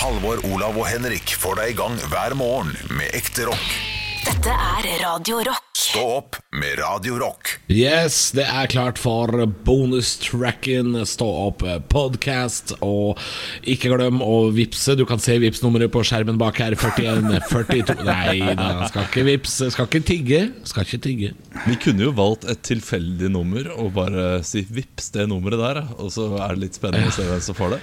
Halvor, Olav og Henrik får deg i gang hver morgen med ekte rock. Dette er Radio Rock. Stå opp med Radio Rock. Yes, det er klart for bonustracken Stå opp podcast. Og ikke glem å vippse. Du kan se Vipps-nummeret på skjermen bak her. 41 42 Nei da, skal ikke vippse. Skal ikke tigge. Skal ikke tigge. Vi kunne jo valgt et tilfeldig nummer og bare si 'vips det nummeret der', og så er det litt spennende å se hvem som får det.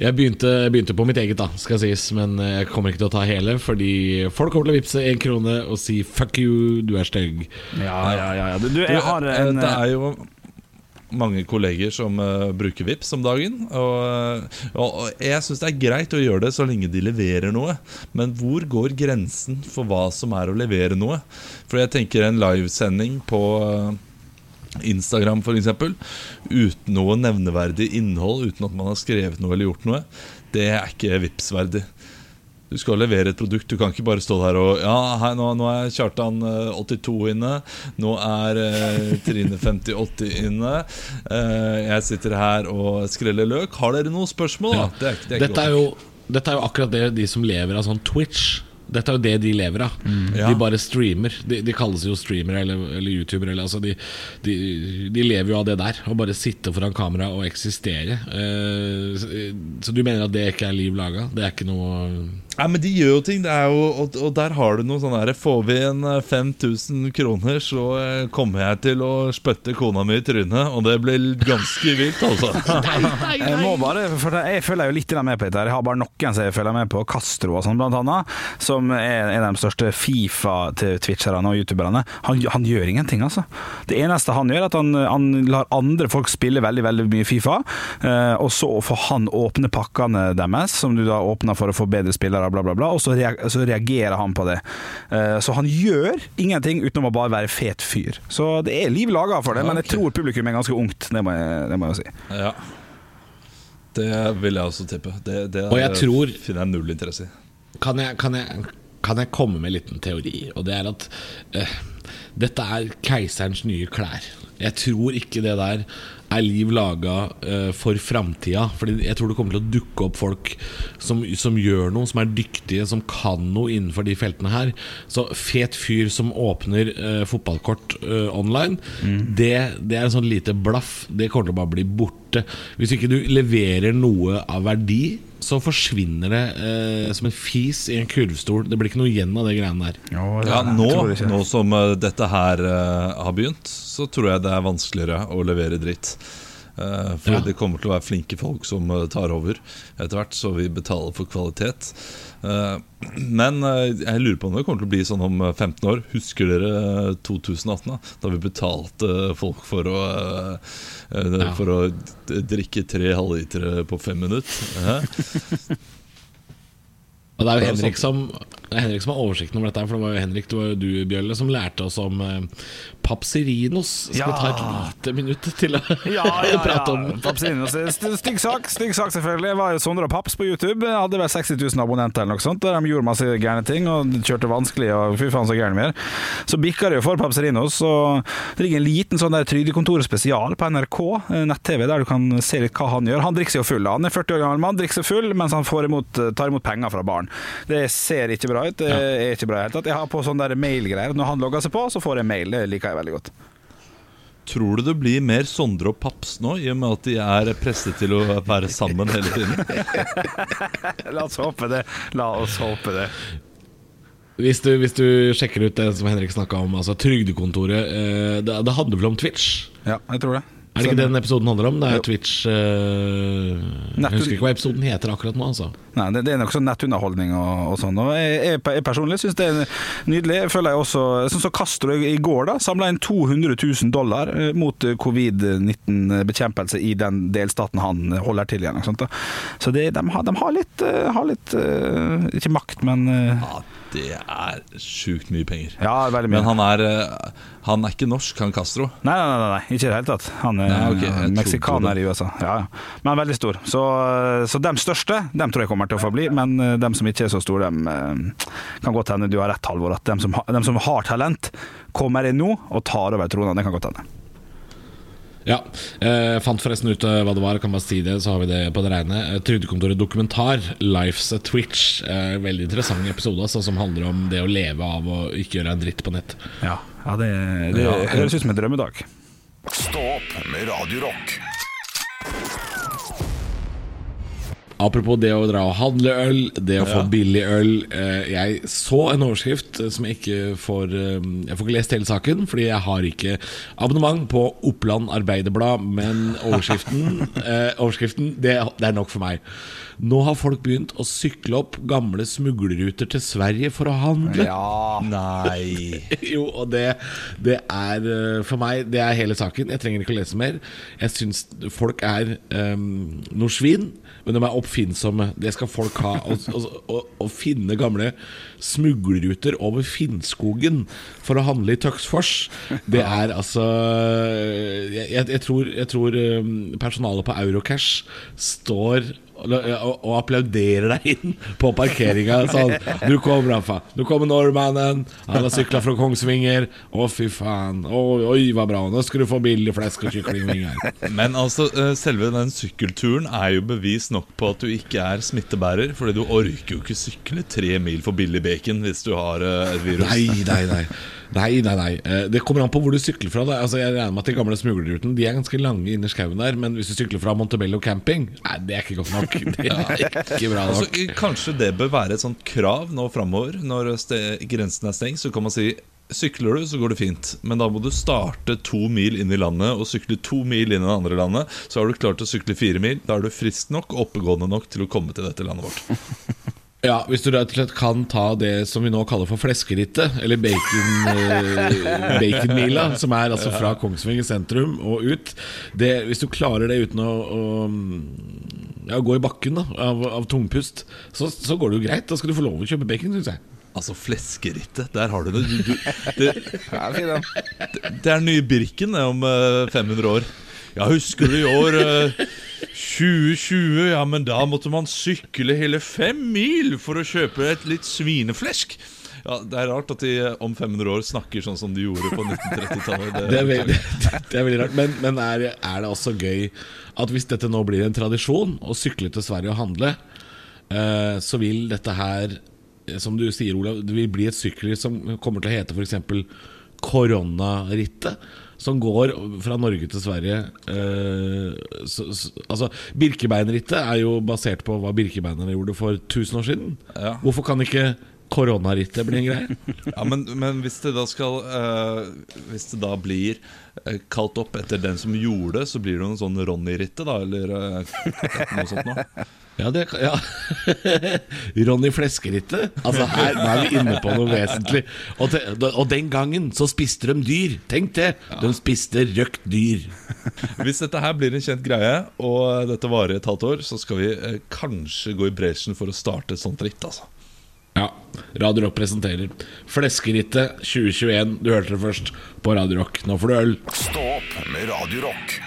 Jeg begynte, begynte på mitt eget, da skal sies men jeg kommer ikke til å ta hele. Fordi folk kommer til å vippse én krone og si 'fuck you, du er stygg'. Ja, ja, ja. ja. Du, du, Du, jeg har eh, en det er jo mange kolleger som uh, bruker Vips om dagen. Og, eh, og, og jeg syns det er greit å gjøre det så lenge de leverer noe. Men hvor går grensen for hva som er å levere noe? For jeg tenker en livesending på eh, Instagram f.eks. uten noe nevneverdig innhold, uten at man har skrevet noe eller gjort noe, det er ikke Vipps-verdig. Du skal levere et produkt. Du kan ikke bare stå der og Ja, hei, nå, nå er Kjartan eh, 82 inne. Nå er eh, Trine 58 inne. Eh, jeg sitter her og skreller løk. Har dere noen spørsmål? Ja. Det er, det er ikke Dette er, jo, dette er jo akkurat det de som lever av sånn Twitch Dette er jo det de lever av. Ja. De bare streamer. De, de kalles jo streamere eller, eller youtubere. Altså de, de, de lever jo av det der. Å bare sitte foran kamera og eksistere. Uh, så, så du mener at det ikke er liv laga? Det er ikke noe Nei, men de gjør jo ting. Det er jo, og, og der har du noe sånn her Får vi en eh, 5000 kroner, så eh, kommer jeg til å spytte kona mi i trynet. Og det blir ganske vilt, altså. Jeg må bare, for Jeg følger jo litt med på dette. Jeg har bare noen som jeg følger med på. Castro og sånn, blant annet. Som er en av de største Fifa-twitcherne og youtuberne. Han, han gjør ingenting, altså. Det eneste han gjør, er at han, han lar andre folk spille veldig veldig mye Fifa. eh, og så får han åpne pakkene deres, som du da åpner for å få bedre spillere, bla, bla, bla. Og så, reagerer han på det. Eh, så han gjør ingenting utenom å bare være fet fyr. Så det er liv laga for det, men jeg tror publikum er ganske ungt. Det må jeg, det må jeg si. Ja. Det vil jeg også tippe. Det, det Og jeg tror- finner jeg null interesse i. kan jeg, kan, jeg, kan jeg komme med en liten teori? Og det er at uh, dette er keiserens nye klær. Jeg tror ikke det der er liv laga uh, for framtida. Fordi jeg tror det kommer til å dukke opp folk som, som gjør noe, som er dyktige, som kan noe innenfor de feltene her. Så fet fyr som åpner uh, fotballkort uh, online, det, det er en sånn lite blaff. Det kommer til å bare bli borte. Hvis ikke du leverer noe av verdi, så forsvinner det eh, som en fis i en kurvstol. Det blir ikke noe igjen av det greiene der. Ja, nå, nå som uh, dette her uh, har begynt, så tror jeg det er vanskeligere å levere dritt. Uh, for Ja. det kommer til å være flinke folk som eh, tar over etter hvert, så vi betaler for kvalitet. Eh, men eh, jeg lurer på om det kommer til å bli sånn om eh, 15 år. Husker dere eh, 2018, da? Da vi betalte folk for å eh, eh. For å drikke tre halvlitere på fem minutter. Og det er jo Henrik som, det er Henrik som har oversikten over dette, for det var jo Henrik, det var jo du, Bjølle, som lærte oss om eh, Papsirinos. Skal Ja. vi ta et lite minutt til å Ja, ja, prate om ja. Papserinos. St- Stygg sak, stygg sak selvfølgelig. Jeg var jo Sondre og Paps på YouTube. Jeg hadde vel 60 000 abonnenter eller noe sånt. Der de gjorde masse gærne ting og kjørte vanskelig og fy faen så gærne vi er. Så bikka det jo for Papsirinos. Og det ligger en liten sånn der Trygdekontoret spesial på NRK eh, nett-TV, der du kan se litt hva han gjør. Han drikker seg jo full. Han er 40 år gammel mann, drikker seg full mens han får imot, tar imot penger fra barn. Det ser ikke bra ut. Det er ikke bra i det hele tatt. Jeg har på sånne der mailgreier. Når han logger seg på, så får jeg mail. Det liker jeg veldig godt. Tror du det blir mer Sondre og Paps nå, i og med at de er presset til å være sammen hele tiden? La oss håpe det. La oss håpe det. Hvis du, hvis du sjekker ut det som Henrik snakka om, altså Trygdekontoret eh, det, det handler vel om Twitch? Ja, jeg tror det. Er det ikke det den episoden handler om? Det er Jo. Twitch uh, Jeg husker ikke hva episoden heter akkurat nå, altså. Nei, det, det er noe sånn nettunderholdning og, og sånn. Og jeg, jeg, jeg personlig syns det er nydelig. Jeg føler jeg også Sånn som Castro i går, da. Samla inn 200 000 dollar eh, mot eh, covid-19-bekjempelse i den delstaten han holder til igjen. Så det, de, har, de har litt, har litt Ikke makt, men Ja, det er sjukt mye penger. Ja, veldig mye. Men han er, eh, han er ikke norsk, han Castro. Nei, nei, nei, nei, ikke i det hele tatt. Han er Nei, okay. meksikaner i USA. Ja, ja. Men veldig stor. Så, så de største dem tror jeg kommer til å få bli, men de dem som ikke er så store, dem eh, kan godt hende du har rett, Halvor. At dem som, ha- dem som har talent, kommer inn nå og tar over trona. Det kan godt hende. Ja, eh, Fant forresten ut eh, hva det var. Kan bare si det, så har vi det på det rene. Eh, Trygdekontoret dokumentar, 'Life's a Twitch'. Eh, veldig interessant episode altså, som handler om det å leve av å ikke gjøre en dritt på nett. Ja, ja det, det det høres ut som en drømmedag. Stå opp med Radio Apropos det å dra og handle øl, det å få billig øl. Eh, jeg så en overskrift eh, som jeg ikke får eh, Jeg får ikke lest hele saken, fordi jeg har ikke abonnement på Oppland Arbeiderblad. Men overskriften, overskriften det, det er nok for meg. Nå har folk begynt å sykle opp gamle smuglerruter til Sverige for å handle. Ja. Nei Jo, og det, det er for meg Det er hele saken. Jeg trenger ikke å lese mer. Jeg syns folk er um, noe svin, men de er oppfinnsomme. Det skal folk ha. Å- finne gamle smuglerruter over Finnskogen for å handle i Tøksfors, det er altså jeg, jeg tror, jeg tror um, personalet på Eurocash står og, applauderer deg inn på parkeringa. Sånn 'Du kommer Rafa. Nu kommer nordmannen. Han har sykla fra Kongsvinger. Å, fy faen. Oi, oi, hva bra. Nå skal du få billig flesk og kyklingvinger. Men altså, eh, selve den sykkelturen er jo bevis nok på at du ikke er smittebærer. Fordi du orker jo ikke sykle tre mil for billig bacon hvis du har eh, et virus. Nei, nei, nei. Nei, nei, nei. Eh, Det kommer an på hvor du sykler fra. Da. Altså, jeg regner med at De gamle smuglerrutene De er ganske lange inni skauen der. Men hvis du sykler fra Montebello camping, nei, det er ikke godt nok. Det er ikke bra nok. altså, kanskje det bør være et sånt krav nå framover. Når grensen er stengt, så kan man si Sykler du, så går det fint. Men da må du starte to mil inn i landet og sykle to mil inn i det andre landet. Så har du klart å sykle fire mil. Da er du frisk nok og oppegående nok til å komme til dette landet vårt. Ja, Hvis du rett og slett kan ta det som vi nå kaller for fleskerittet, eller bacon, eh, baconmila, som er altså fra Kongsvinger sentrum og ut det, Hvis du klarer det uten å, å ja, gå i bakken da, av, av tungpust, så, så går det jo greit. Da skal du få lov å kjøpe bacon, syns jeg. Altså, fleskerittet, der har du det. Du, du, det, det er den nye Birken om eh, 500 år. Ja, husker du i år eh, 2020? Ja, men da måtte man sykle hele fem mil for å kjøpe et litt svineflesk. Ja, Det er rart at de eh, om 500 år snakker sånn som de gjorde på 1930-tallet. Det veldig, det er veldig rart. Men, men er, er det også gøy at hvis dette nå blir en tradisjon, å sykle til Sverige og handle, eh, så vil dette her, eh, som du sier, Olav, det vil bli et sykkelritt som kommer til å hete f.eks. Koronarittet. Som går fra Norge til Sverige. Eh, så, så, altså, Birkebeinerrittet er jo basert på hva birkebeinerne gjorde for 1000 år siden. Ja. Hvorfor kan ikke koronarittet bli en greie? Ja, men, men hvis det da skal eh, Hvis det da blir eh, kalt opp etter den som gjorde det, så blir det noe sånn Ronny-rittet, da, eller eh, noe sånt noe. Ja, det ja. Ronny Fleskeritte. Altså her, Nå er vi inne på noe vesentlig. Og, te, og den gangen så spiste de dyr. Tenk det! De spiste røkt dyr. Hvis dette her blir en kjent greie, og dette varer et halvt år, så skal vi eh, kanskje gå i bresjen for å starte et sånt ritt, altså. Ja, Radio Rock presenterer Fleskerittet 2021. Du hørte det først på Radio Rock. Nå får du øl. Stå opp med Radio Rock.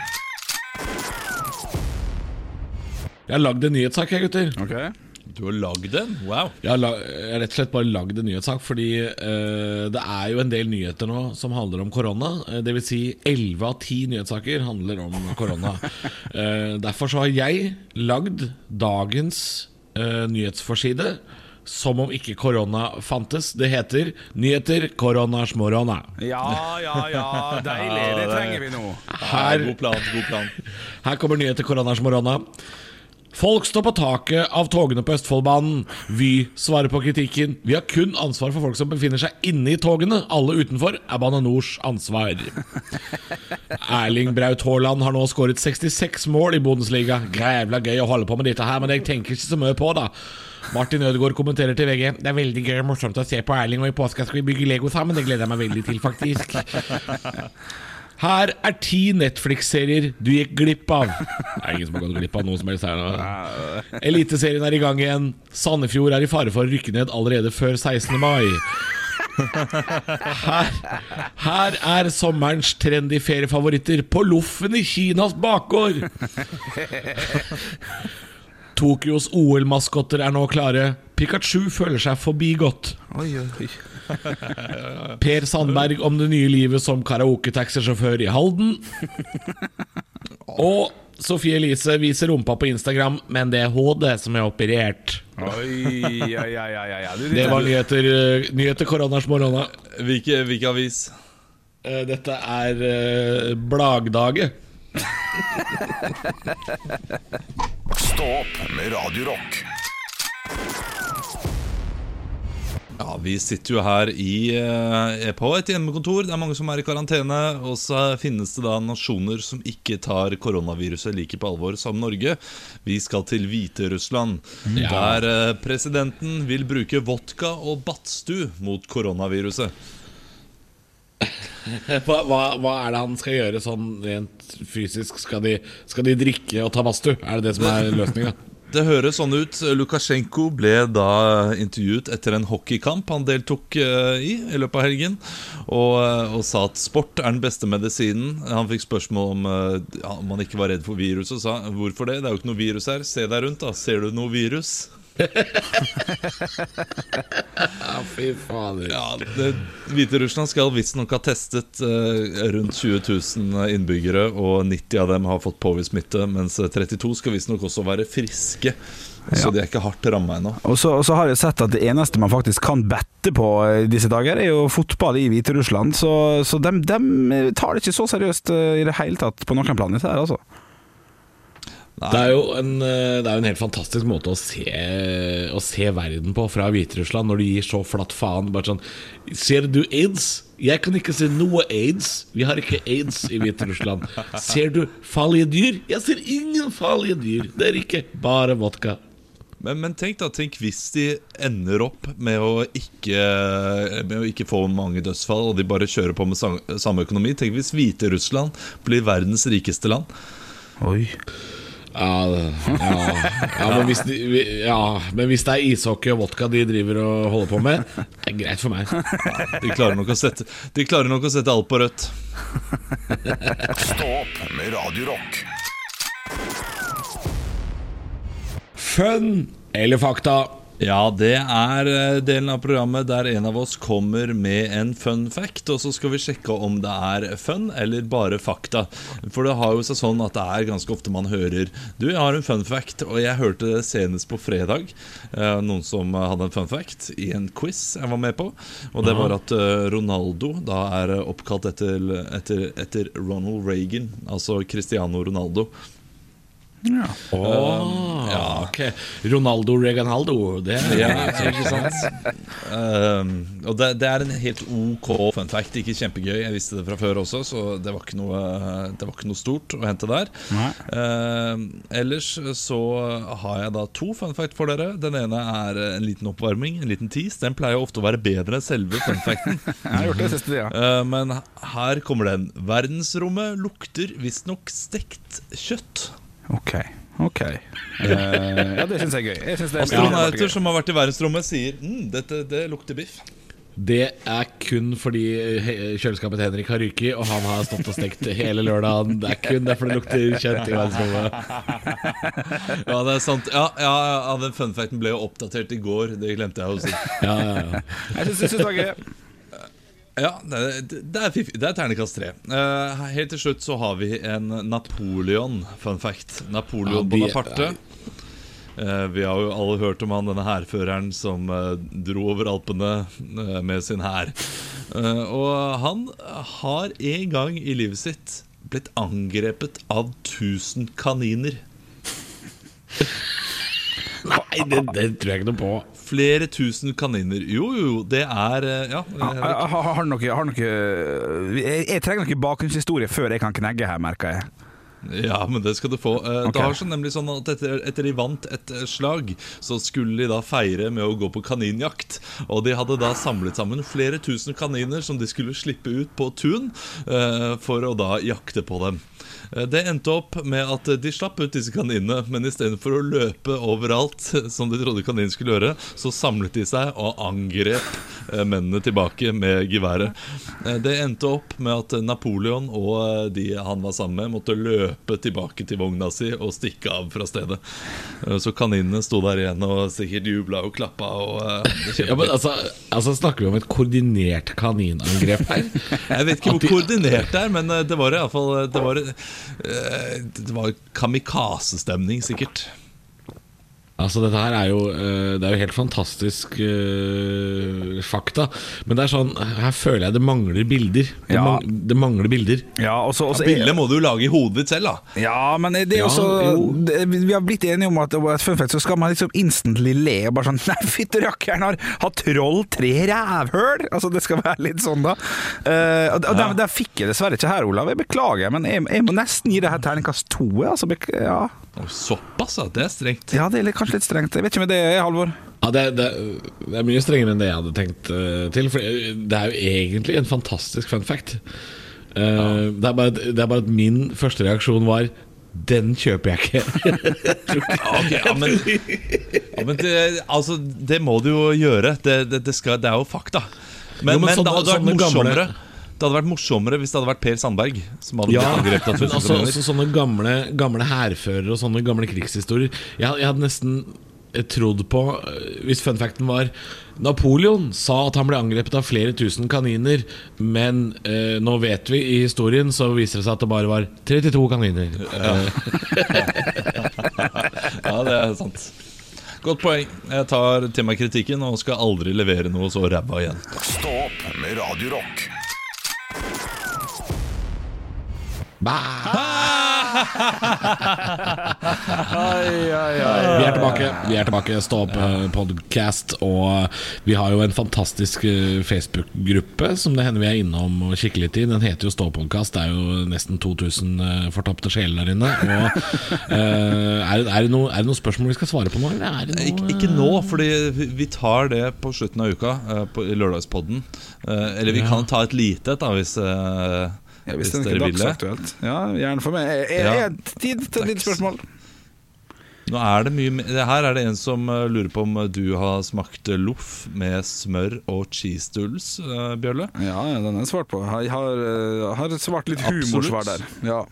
Jeg har lagd en nyhetssak, jeg, gutter. Ok. Du har lagd en? Wow. Jeg har, lag, jeg har rett og slett bare lagd en nyhetssak fordi uh, det er jo en del nyheter nå som handler om korona. Uh, det vil si 11 av 10 nyhetssaker handler om korona. uh, derfor så har jeg lagd dagens uh, nyhetsforside som om ikke korona fantes. Det heter 'Nyheter koronas morona'. Ja, ja, ja. Deilig. Det trenger vi nå. Her. God plan. god plan Her kommer nyheter koronas morona. Folk står på taket av togene på Østfoldbanen. Vy svarer på kritikken. Vi har kun ansvar for folk som befinner seg inne i togene. Alle utenfor er Bane Nors ansvar. Erling Braut Haaland har nå skåret 66 mål i Bundesliga. Grævla gøy å holde på med dette her, men jeg tenker ikke så mye på da. Martin Ødegaard kommenterer til VG Det er veldig gøy og morsomt å se på Erling, og i påska skal vi bygge Lego sammen. Det gleder jeg meg veldig til, faktisk. Her er ti Netflix-serier du gikk glipp av. Det er ingen som har gått glipp av noe som helst her nå. Eliteserien er i gang igjen. Sandefjord er i fare for å rykke ned allerede før 16. mai. Her, her er sommerens trendy feriefavoritter på loffen i Kinas bakgård. Tokyos OL-maskotter er nå klare. Pikachu føler seg forbigått. Oi, oi, oi. Per Sandberg om det nye livet som karaoketaxisjåfør i Halden. Og Sofie Elise viser rumpa på Instagram, men det er hodet som er operert. Oi, oi, oi, ja, ja. Du, Det var nyheter, eh, nyheter koroners morgena. Hvilken hvilke avis? Eh, Dette er uh, Blagdage. Stå opp med Radio Rock. Ja, Vi sitter jo her i, eh, på et hjemmekontor. Det er mange som er i karantene. Og så finnes det da nasjoner som ikke tar koronaviruset like på alvor som Norge. Vi skal til Hviterussland, Ja. der eh, presidenten vil bruke vodka og badstue mot koronaviruset. Hva, hva, hva er det han skal gjøre sånn rent fysisk? Skal de, skal de drikke og ta badstue? Er det det som er løsninga? Det høres sånn ut. Lukasjenko ble da intervjuet etter en hockeykamp han deltok eh, i i løpet av helgen, og, eh, og sa at sport er den beste medisinen. Han fikk spørsmål om eh, ja, om han ikke var redd for virus, og sa hvorfor det? Det er jo ikke noe virus her. Se deg rundt, da. Ser du noe virus? Ja, fy fader. Ja, Hviterussland skal visstnok ha testet eh, rundt 20 000 innbyggere, og 90 av dem har fått påvist smitte, mens 32 skal visstnok også være friske. Så de er ikke hardt ramma ennå. Og så, og så har jeg sett at det eneste man faktisk kan bette på disse dager, er jo fotball i Hviterussland. Så, så de, tar det ikke så seriøst eh, i det hele tatt på noen plan, dette her, altså. Det er jo en, eh, det er jo en helt fantastisk måte å se, å se verden på fra Hviterussland, når de gir så flatt faen. Bare sånn Ser du aids? Jeg kan ikke se noe aids. Vi har ikke aids i Hviterussland. Ser du farlige dyr? Jeg ser ingen farlige dyr. Det er ikke bare vodka. Men, men tenk da, tenk hvis de ender opp med å ikke, med å ikke få mange dødsfall, og de bare kjører på med samme økonomi. Tenk hvis Hviterussland blir verdens rikeste land. Oi. Ja, ja, ja, men hvis de, ja, men hvis det er ishockey og vodka de driver og holder på med, det er greit for meg. De klarer nok å sette, de klarer nok å sette alt på rødt. Stå opp med Radiorock. Fun eller fakta? Ja, det er eh, delen av programmet der en av oss kommer med en fun fact, og så skal vi sjekke om det er fun eller bare fakta. For det har jo seg sånn at det er ganske ofte man hører Du, jeg har en fun fact, og jeg hørte det senest på fredag. eh, Noen som hadde en fun fact i en quiz jeg var med på. Og det var at eh, Ronaldo da er oppkalt etter, etter, etter Ronald Reagan, altså Cristiano Ronaldo. Ja. Ja, ok Ronaldo Reganaldo Det er Ja, ikke sant? Um, og det, det er en helt ok fun fact. Ikke kjempegøy, jeg visste det fra før også, så det var ikke noe, det var ikke noe stort å hente der. Um, ellers så har jeg da to fun fact for dere. Den ene er en liten oppvarming, en liten tease. Den pleier ofte å være bedre enn selve fun facten. Jeg har gjort det siste tida. Uh, men her kommer den. Verdensrommet lukter visstnok stekt kjøtt. Ok. Ok. Uh, ja, det syns jeg er gøy. Jeg synes det er Astronauter som har vært i verdensrommet, sier mm, dette det lukter biff. Det er kun fordi kjøleskapet til Henrik har ryket, og han har stått og stekt hele lørdagen. Det er kun derfor det lukter kjent i verdensrommet. Ja, det er sant. Ja, ja, ja Den funfacten ble jo oppdatert i går. Det glemte jeg å si. Ja, ja, ja. Jeg syns, synes det var gøy. Ja, det, er. Det er ternekast tre. Uh, helt til slutt så har vi en Napoleon-fun fact. Napoleon Ja, Bonaparte. Uh, vi har jo alle hørt om han, denne hærføreren som uh, dro over Alpene uh, med sin hær. Og han har en gang i livet sitt blitt angrepet av 1000 kaniner. Nei, det, det tror jeg ikke noe på. Flere tusen kaniner. Jo, jo, det er eh, Ja. Har, har, har noe, har noe jeg, jeg trenger noe bakgrunnshistorie før jeg kan knegge her, merker jeg. Ja, men det skal du få. Eh, Ok. Det har sånn nemlig sånn at etter, etter de vant et eh, slag, så skulle de da feire med å gå på kaninjakt. Og de hadde da samlet sammen flere tusen kaniner som de skulle slippe ut på tun eh, for å da jakte på dem. Eh, Det endte opp med at de slapp ut disse kaninene, men istedenfor å løpe overalt, som de trodde kaninen skulle gjøre, så samlet de seg og angrep eh, mennene tilbake med geværet. Eh, Det endte opp med at Napoleon og eh, de han var sammen med, måtte løpe tilbake til vogna si og stikke av fra stedet. Eh, Så kaninene sto der igjen og sikkert jubla og klappa. Og, eh, Ja, men altså, altså Snakker vi om et koordinert kaninangrep her? Jeg vet ikke hvor koordinert det er, men eh, det var i alle fall Det var, eh, det var kamikaze-stemning, sikkert. Altså Dette her er jo, eh, det er jo helt fantastisk uh, fakta. Men det er sånn, her føler jeg det mangler bilder. Det, Ja. man, det mangler bilder. Ja, også, også, ja, så Bildet må du jo lage i hodet ditt selv, da. Ja, men det er Ja, også, jo. det- Vi har blitt enige om at det et fun fact, så skal man liksom instantly le og bare sånn Nei, fytti rakkeren, har, har troll tre rævhøl? Altså, det skal være litt sånn, da. Uh, og og der, der fikk jeg dessverre ikke her, Olav. Jeg beklager, men jeg, jeg må nesten gi det her terningkast to. Altså, ja. Såpass, at Det er strengt. ja, det er kanskje litt strengt. Jeg vet ikke om det er Halvor. Ja, det, det, det er mye strengere enn det jeg hadde tenkt uh, til. For det er jo egentlig en fantastisk fun fact. Eh, det, er bare, det er bare at min første reaksjon var Den kjøper jeg ikke. okay, ja, men, ja, men det, altså, det må du jo gjøre. Det, det, det, skal, det er jo fakta. Men, Jo, men men, sånne- da hadde vært morsommere. gamle- Det hadde vært morsommere hvis det hadde vært Per Sandberg som hadde Ja, blitt av men tusen også, sånne gamle, gamle hærførere og sånne gamle krigshistorier. Jeg, jeg hadde nesten eh, trodd på eh, Hvis fun facten var Napoleon sa at han ble angrepet av flere tusen kaniner, men eh, nå vet vi i historien så viser det seg at det bare var 32 kaniner. Ja, Ja, det er sant. Godt poeng. Jeg tar til meg kritikken og skal aldri levere noe så ræva igjen. Stå opp med Vi er tilbake. Vi er tilbake Stå opp-podkast. podcast Og vi har jo en fantastisk eh, Facebook-gruppe Som det hender vi er innom og kikker litt i Den heter jo Stå opp podcast Det er jo nesten 2000 fortapte sjeler der inne Og eh, er, det- er, det noe, er det noen spørsmål vi skal svare på nå? Noe, Ik ikke nå, fordi vi- tar det på slutten av uka, eh, på, i lørdagspodden. Eh, eller vi kan ta et lite et, da, hvis, eh, Ja, hvis hvis er dere noe dagsaktuelt. Ja, gjerne for meg. Er, jeg, Ja. jeg, tid til et lite spørsmål. Nå er det mye Her er det en som eh, lurer på om du har smakt eh, loff med smør og cheese doodles, Bjølle? Ja, den jeg svart på. Jeg har, eh, har svart litt humorsvar der. Ja,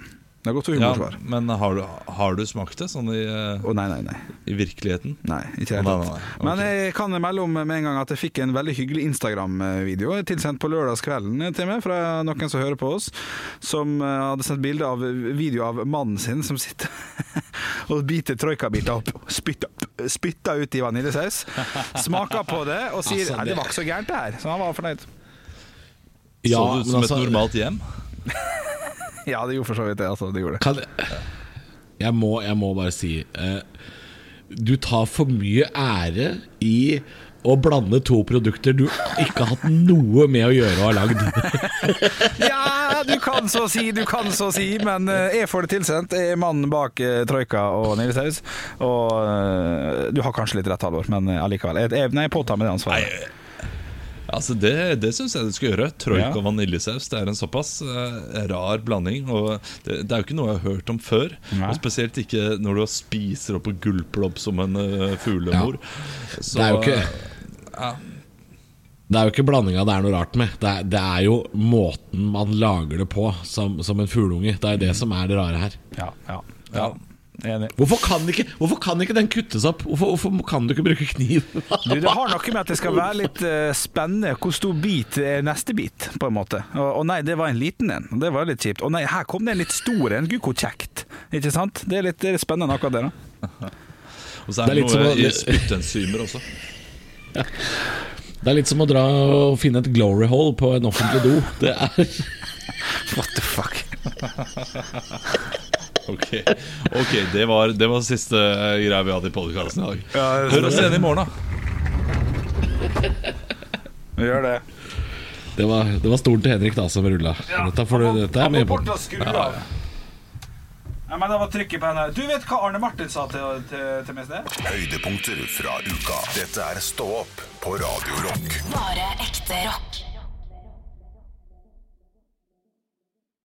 det har gått for Ja, humorsvar. men har du, har du smakt det sånn i, oh, nei, nei, nei. i virkeligheten? Nei, ikke helt. nei, nei, nei. Men jeg kan melde om med en gang at jeg fikk en veldig hyggelig Instagram-video tilsendt på lørdagskvelden til meg fra noen som hører på oss, som eh, hadde sendt bilde av video av mannen sin som sitter og biter troikabiter opp, spytter, spytter ut i vaniljesaus, smaker på det og sier Altså, det- det var ikke så gærent det her. Så han var fornøyd. Ja, så det ut som altså- et normalt hjem? Ja, det gjorde for så vidt det. Altså, det gjorde det. Jeg, må, jeg må bare si eh, Du tar for mye ære i å blande to produkter du ikke har hatt noe med å gjøre og har lagd. Ja, du kan så si, du kan så si, men eh, jeg får det tilsendt. Jeg er mannen bak eh, troika og vaniljesaus. Og eh, du har kanskje litt rett, Halvor, men allikevel. Jeg, jeg, nei, jeg påtar meg det ansvaret. Altså Det, det syns jeg du skal gjøre. Troika Ja. og vaniljesaus. Det er en såpass uh, rar blanding. Og det, det er jo ikke noe jeg har hørt om før. Nei. Og Spesielt ikke når du spiser opp og gulper opp som en uh, fuglemor. Så, Det er jo ikke ja. Det er jo ikke blandinga det er noe rart med. Det er, det er jo måten man lager det på, som, som en fugleunge. Det er det som er det rare her. Ja, ja, ja. Enig. Hvorfor kan ikke, hvorfor kan ikke den kuttes opp? Hvorfor, hvorfor kan du ikke bruke kniv? Du, det har noe med at det skal være litt uh, spennende hvor stor bit er neste bit, på en måte. Og, og nei, det var en liten en. Det var litt kjipt. Og nei, her kom det en litt stor en. Gud, hvor kjekt. Ikke sant? Det er litt, det er litt spennende akkurat det, da. Og så Det er det litt noe å- i spyttenzymer også. Det er litt som å dra og finne et glory hole på en offentlig do. Det er What the fuck? Ok, ok, det var, det var siste eh, greia vi hadde i podkasten i dag. Hør oss igjen i morgen, da. Vi gjør det. Det var, det var stolen til Henrik da som rulla. Dette, får du- dette er mye på. skru av. Ja, men det var trykket på henne. Du vet hva Arne Martin sa til, til, til meg i sted? Høydepunkter fra uka. Dette er Stå opp på Radio Rock. Bare ekte rock.